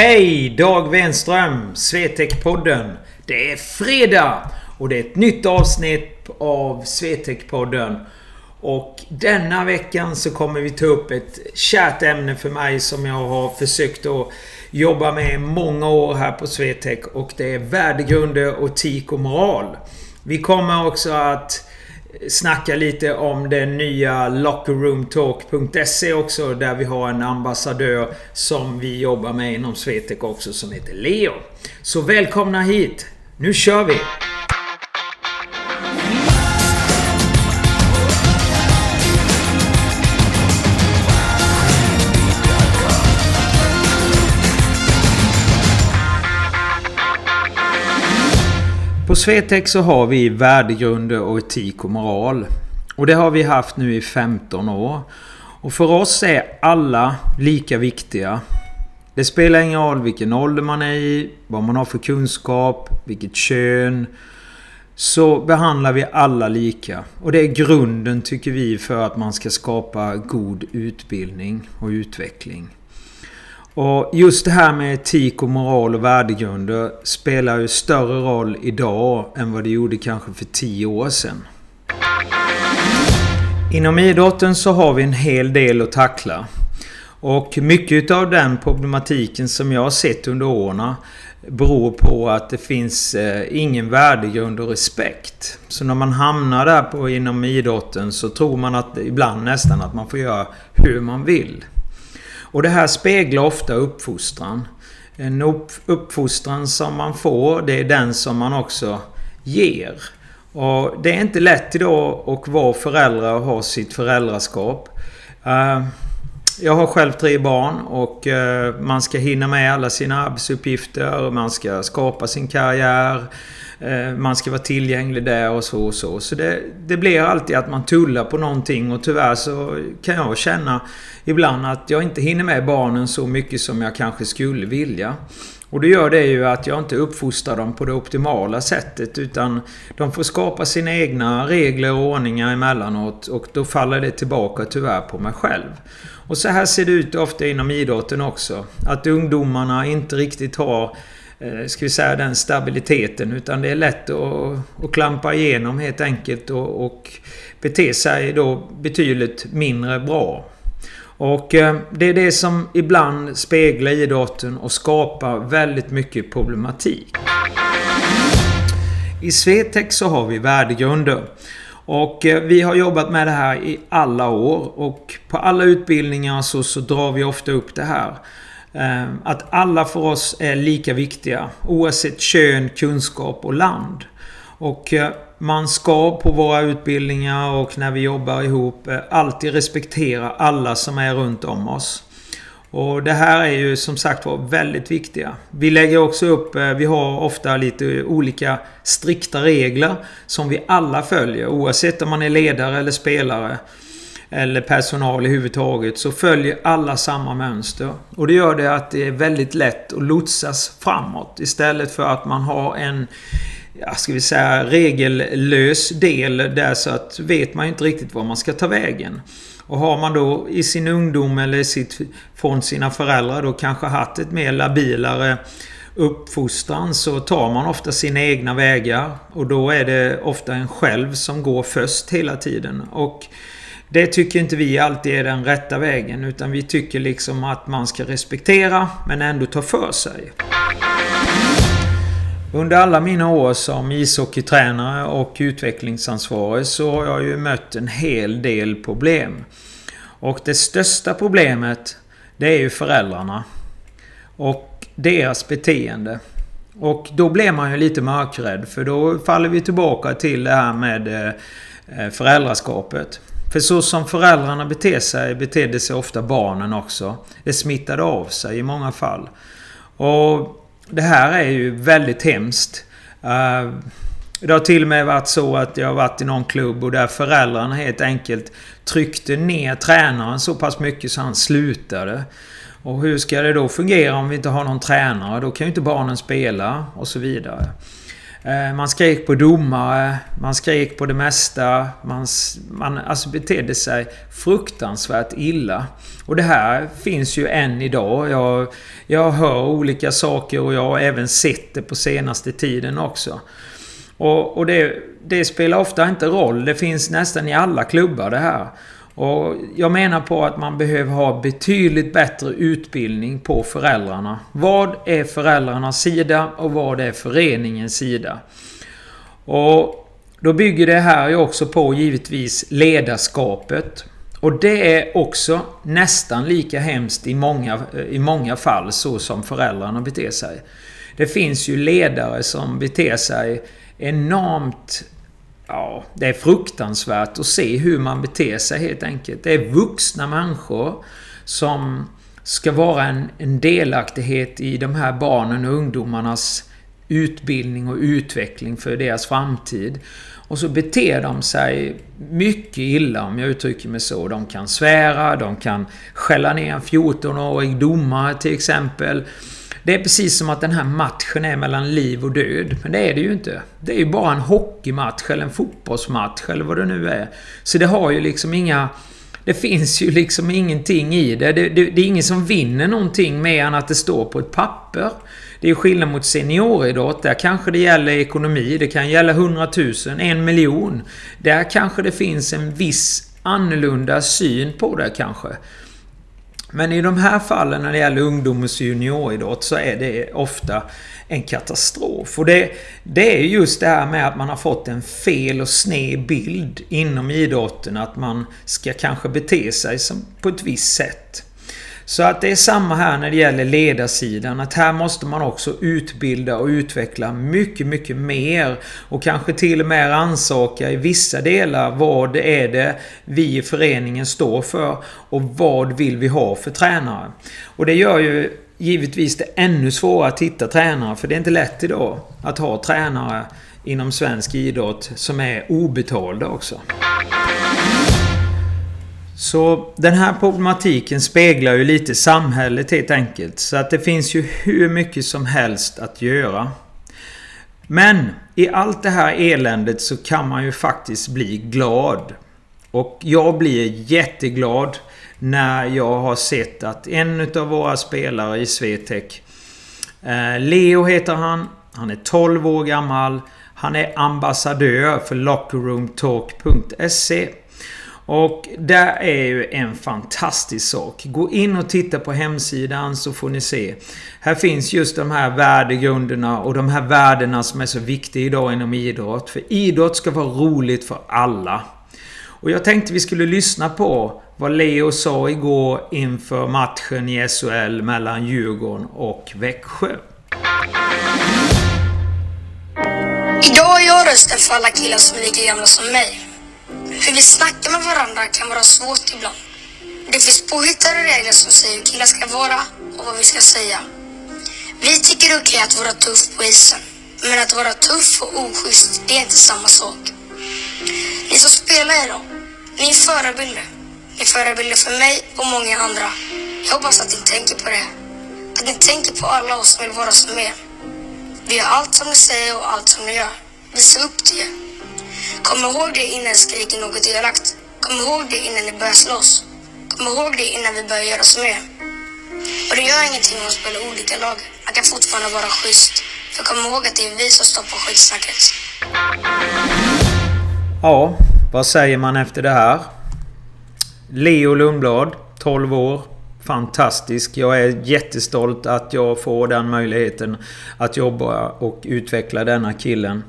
Hej! Dag Wenström, Swetec-podden. Det är fredag och det är ett nytt avsnitt av Swetec-podden. Och denna veckan så kommer vi ta upp ett kärt ämne för mig som jag har försökt att jobba med i många år här på Swetec och det är värdegrunder, etik och moral. Vi kommer också att snacka lite om den nya lockerroomtalk.se också där vi har en ambassadör som vi jobbar med inom Swetec också som heter Leo. Så välkomna hit! Nu kör vi! Swetec så har vi värdegrunder och etik och moral. Och det har vi haft nu i 15 år. Och för oss är alla lika viktiga. Det spelar ingen roll vilken ålder man är i, vad man har för kunskap, vilket kön. Så behandlar vi alla lika. Och det är grunden tycker vi för att man ska skapa god utbildning och utveckling. Och just det här med etik och moral och värdegrunder spelar ju större roll idag än vad det gjorde kanske för tio år sedan. Inom idrotten så har vi en hel del att tackla. Och mycket av den problematiken som jag har sett under åren beror på att det finns eh, ingen värdegrund och respekt. Så när man hamnar där på, inom idrotten så tror man att ibland nästan att man får göra hur man vill. Och det här speglar ofta uppfostran. En uppfostran som man får, det är den som man också ger. Och det är inte lätt idag att vara förälder och ha sitt föräldraskap. Eh, jag har själv tre barn och eh, man ska hinna med alla sina arbetsuppgifter. Man ska skapa sin karriär. Eh, man ska vara tillgänglig där och så och så. Så det, det blir alltid att man tullar på någonting och tyvärr så kan jag känna ibland att jag inte hinner med barnen så mycket som jag kanske skulle vilja. Och det gör det ju att jag inte uppfostrar dem på det optimala sättet utan de får skapa sina egna regler och ordningar emellanåt och då faller det tillbaka tyvärr på mig själv. Och så här ser det ut ofta inom idrotten också. Att ungdomarna inte riktigt har eh, ska vi säga den stabiliteten utan det är lätt att, att klampa igenom helt enkelt och, och bete sig då betydligt mindre bra. Och eh, det är det som ibland speglar idrotten och skapar väldigt mycket problematik. I Swetec så har vi värdegrunder. Och eh, vi har jobbat med det här i alla år och på alla utbildningar så, så drar vi ofta upp det här. Ehm, att alla för oss är lika viktiga oavsett kön, kunskap och land. Och eh, man ska på våra utbildningar och när vi jobbar ihop eh, alltid respektera alla som är runt om oss. Och det här är ju som sagt var väldigt viktiga. Vi lägger också upp, eh, vi har ofta lite olika strikta regler som vi alla följer oavsett om man är ledare eller spelare eller personal i huvudtaget så följer alla samma mönster. Och det gör det att det är väldigt lätt att lotsas framåt istället för att man har en ja, ska vi säga, regellös del där så att vet man inte riktigt var man ska ta vägen. Och har man då i sin ungdom eller sitt, från sina föräldrar då kanske haft ett mer labilare uppfostran så tar man ofta sina egna vägar och då är det ofta en själv som går först hela tiden. Och det tycker inte vi alltid är den rätta vägen utan vi tycker liksom att man ska respektera men ändå ta för sig. Under alla mina år som ishockeytränare och utvecklingsansvarig så har jag ju mött en hel del problem. Och det största problemet det är ju föräldrarna. Och deras beteende. Och då blir man ju lite mörkrädd för då faller vi tillbaka till det här med eh, eh, föräldraskapet. För så som föräldrarna beter sig betedde sig ofta barnen också. Det smittade av sig i många fall. Och det här är ju väldigt hemskt. Uh, det har till och med varit så att jag har varit i någon klubb och där föräldrarna helt enkelt tryckte ner tränaren så pass mycket så han slutade. Och hur ska det då fungera om vi inte har någon tränare? Då kan ju inte barnen spela och så vidare. Eh, man skrek på domare, man skrek på det mesta. Man, man alltså betedde sig fruktansvärt illa. Och det här finns ju än idag. Jag, jag hör olika saker och jag har även sett det på senaste tiden också. Och, och det, det, spelar ofta inte roll. Det finns nästan i alla klubbar det här. Och jag menar på att man behöver ha betydligt bättre utbildning på föräldrarna. Vad är föräldrarnas sida och vad är föreningens sida? Och då bygger det här ju också på givetvis ledarskapet. Och det är också nästan lika hemskt i många, eh, i många fall så som föräldrarna beter sig. Det finns ju ledare som beter sig enormt Ja, det är fruktansvärt att se hur man beter sig helt enkelt. Det är vuxna människor som ska vara en, en delaktighet i de här barnen och ungdomarnas utbildning och utveckling för deras framtid. Och så beter de sig mycket illa om jag uttrycker mig så. De kan svära, de kan skälla ner en 14-årig domare till exempel. Det är precis som att den här matchen är mellan liv och död. Men det är det ju inte. Det är ju bara en hockeymatch eller en fotbollsmatch eller vad det nu är. Så det har ju liksom inga... Det finns ju liksom ingenting i det. Det, det, det är ingen som vinner någonting mer än att det står på ett papper. Det är skillnad mot senioridrott. Där kanske det gäller ekonomi. Det kan gälla 100 000, en miljon. Där kanske det finns en viss annorlunda syn på det kanske. Men i de här fallen när det gäller ungdomens junioridrott så är det ofta en katastrof. Och det, det är just det här med att man har fått en fel och sned bild inom idrotten. Att man ska kanske bete sig som på ett visst sätt. Så att det är samma här när det gäller ledarsidan. Att här måste man också utbilda och utveckla mycket, mycket mer. Och kanske till och med rannsaka i vissa delar vad är det vi i föreningen står för och vad vill vi ha för tränare. Och det gör ju givetvis det ännu svårare att hitta tränare. För det är inte lätt idag att ha tränare inom svensk idrott som är obetalda också. Så den här problematiken speglar ju lite samhället helt enkelt. Så att det finns ju hur mycket som helst att göra. Men i allt det här eländet så kan man ju faktiskt bli glad. Och jag blir jätteglad när jag har sett att en av våra spelare i Swetec eh, Leo heter han. Han är 12 år gammal. Han är ambassadör för lockerroomtalk.se och det är ju en fantastisk sak. Gå in och titta på hemsidan så får ni se. Här finns just de här värdegrunderna och de här värdena som är så viktiga idag inom idrott. För idrott ska vara roligt för alla. Och jag tänkte vi skulle lyssna på vad Leo sa igår inför matchen i SHL mellan Djurgården och Växjö. Idag är jag rösten för alla killar som är lika gamla som mig. Hur vi snackar med varandra kan vara svårt ibland. Det finns påhittade regler som säger hur killar ska vara och vad vi ska säga. Vi tycker det är okej att vara tuff på isen. Men att vara tuff och oschysst, det är inte samma sak. Ni som spelar idag, ni är förebilder. Ni är förebilder för mig och många andra. Jag hoppas att ni tänker på det. Att ni tänker på alla oss som vill vara som er. Vi gör allt som ni säger och allt som ni gör. Visa upp till er. Kom ihåg det innan jag skriker något elakt. Kom ihåg det innan ni börjar slåss. Kom ihåg det innan vi börjar göra som er. Och det gör ingenting om man spelar olika lag. Man kan fortfarande vara schysst. För kom ihåg att det är vi som stoppar skitsnacket. Ja, vad säger man efter det här? Leo Lundblad, 12 år. Fantastisk. Jag är jättestolt att jag får den möjligheten att jobba och utveckla denna killen.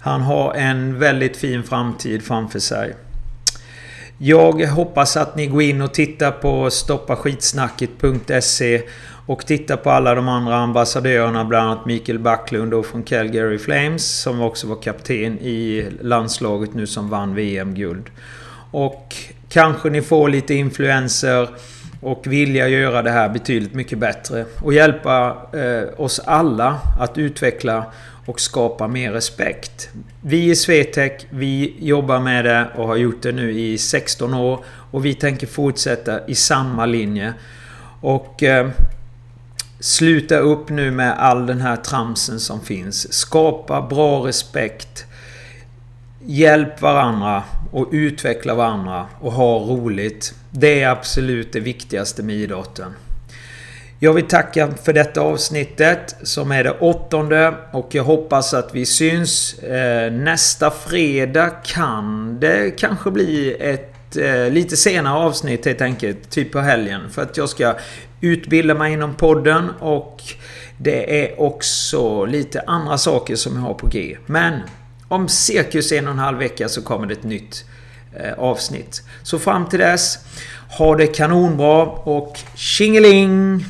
Han har en väldigt fin framtid framför sig. Jag hoppas att ni går in och tittar på stoppaskitsnacket.se och titta på alla de andra ambassadörerna, bland annat Mikael Backlund och från Calgary Flames som också var kapten i landslaget nu som vann VM-guld. Och kanske ni får lite influenser och vilja göra det här betydligt mycket bättre och hjälpa eh, oss alla att utveckla och skapa mer respekt. Vi i Swetec, vi jobbar med det och har gjort det nu i 16 år och vi tänker fortsätta i samma linje. Och eh, Sluta upp nu med all den här tramsen som finns. Skapa bra respekt. Hjälp varandra och utveckla varandra och ha roligt. Det är absolut det viktigaste med idrotten. Jag vill tacka för detta avsnittet som är det åttonde och jag hoppas att vi syns. Eh, nästa fredag kan det kanske bli ett eh, lite senare avsnitt helt enkelt. Typ på helgen. För att jag ska utbilda mig inom podden och det är också lite andra saker som jag har på G. Men om cirkus en och en halv vecka så kommer det ett nytt eh, avsnitt. Så fram till dess, ha det kanonbra och tjingeling!